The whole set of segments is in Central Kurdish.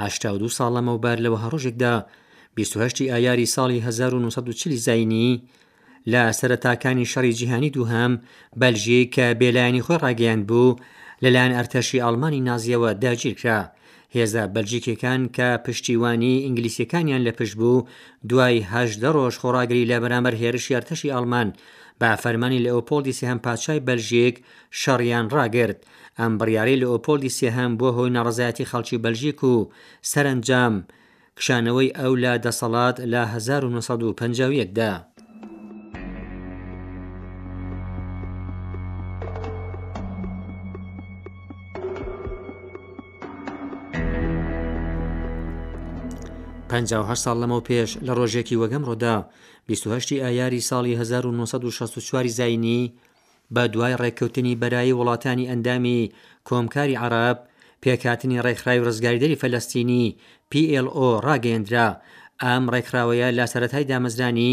هەشتا و دوو ساڵ لەمەوبەر لە وەها ڕۆژێکدا بیست و هەشتی ئایاری ساڵی هەزار و نۆ سەد و چلی زاینی لە سەرەتاکانی شەڕی جیهانی دووهەم بەلژیک کە بێلایەنی خۆی ڕاگەیاند بوو لەلایەن ئەرتەشی ئاڵمانی نازیەوە داگیرکرا هێزە بەلجیکیەکان کە پشتیوانی ئینگلیسیەکانیان لە پشت بوو دوای هەژدە ڕۆژ خۆڕاگری لە بەرامەر هێرشی ئەرتەشی ئاڵمان بە فەرمانی لە ئۆپۆلدی سێهەم پادشای بەلژیک شەڕیان ڕاگرت ئەم بڕیارەی لئۆپۆڵدی سێهەم بووە هۆی ناڕەزایەتی خەڵکی بەلژیک و سەرەنجام کشانەوەی ئەو لە دەسەڵات لە هەزار و نۆ سەد و پەنجا و یەک دا. پەنجا و هەشت ساڵ لەمەوپێش لە ڕۆژێکی وەگەمڕۆدا، بیست و هەشتی ئایاری ساڵی هەزار و نۆ سەد و شەست و چوار ی زایینی، بە دوای ڕێککەوتنی بەرایی وڵاتانی ئەندامی کۆمکاری عەڕەب، پێکهاتنی ڕێکخراوی ڕزگاریدەری فەلەستینی، PLO، ڕاگەیەندرا. ئەم ڕێکخراوەیە لە سەرەتای دامەزرانی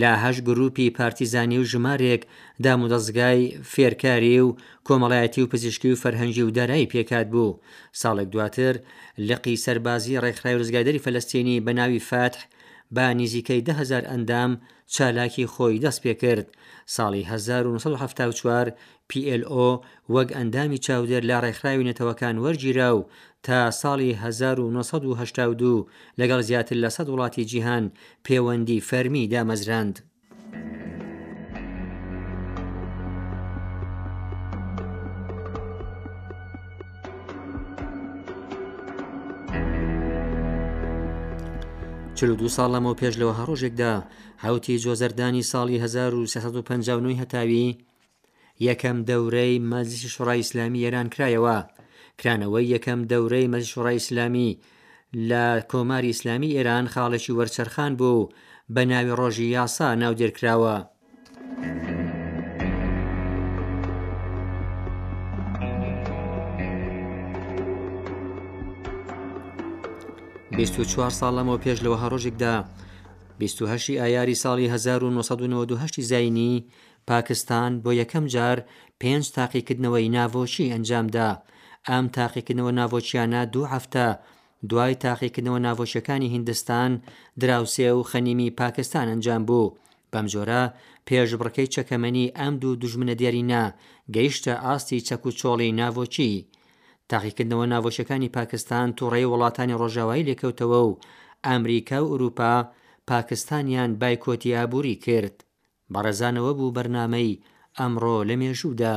لە هەشت گرووپی پارتیزانی و ژمارێک دامودەزگای فێرکاری و کۆمەڵایەتی و پزیشکی و فەرهەنگی و دارایی پێکهات بوو. ساڵێک دواتر لقی سەربازی ڕێکخراوی ڕزگاریدەری فەلەستینی بە ناوی فەتح بە نیزیکەی دە هەزار ئەندام چالاکی خۆی دەست پێ کرد. ساڵی هەزار و نۆ سەد و حەفتا و چوار PLO وەک ئەندامی چاودێر لە ڕێکخراوی نەتەوەکان وەرگیرا و تا ساڵی هەزار و نۆ سەد و هەشتا و دوو لەگەڵ زیاتر لە سەد وڵاتی جیهان پێوەندی فەرمی دامەزراند. دو ساڵ لەمەو پێش لەوە هەڕۆژێکدا حوتی جۆزەردانی ساڵی 1950 هەتاوی یەکەم دەورەی مەزیسی شڕای ئیسلامی ئێران کرایەوە کرانەوەی یەکەم دەورەی مەزی شڕای ئیسلامی لە کۆماری ئیسلامی ئێران خاڵێکی وەرچەرخان بوو بە ناوی ڕۆژی یاسا ناو دێرکراوە بیست و چوار ساڵ لەمەو پێش لە وەها ڕۆژێکدا بیست و هەشی ئایاری ساڵی 1992 زینی پاکستان بۆ یەکەم جار پێنج تاقیکردنەوەی ناڤۆچی ئەنجامدا ئەم تاقیکردنەوە ناڤۆچیانە دوو هەفتە دوای تاقیکردنەوە ناڤۆچەکانی هندستان دراوسێ و خەنیمی پاکستان ئەنجام بوو بەمجۆرە پێشبڕکێی چەکەمەنی ئەم دوو دوژمنە دێرینە گەیشتە ئاستی چەک و چۆڵی ناڤۆکی. تاقیکردنەوە ناڤۆکیەکانی پاکستان توڕەیی وڵاتانی ڕۆژاوایی لێکەوتەوە و ئامریکا و ئوروپا پاکستانیان بایکۆتی ئابوری کرد. بەڕێزانەوە بوو بەرنامەی ئەمڕۆ لە مێژوودا.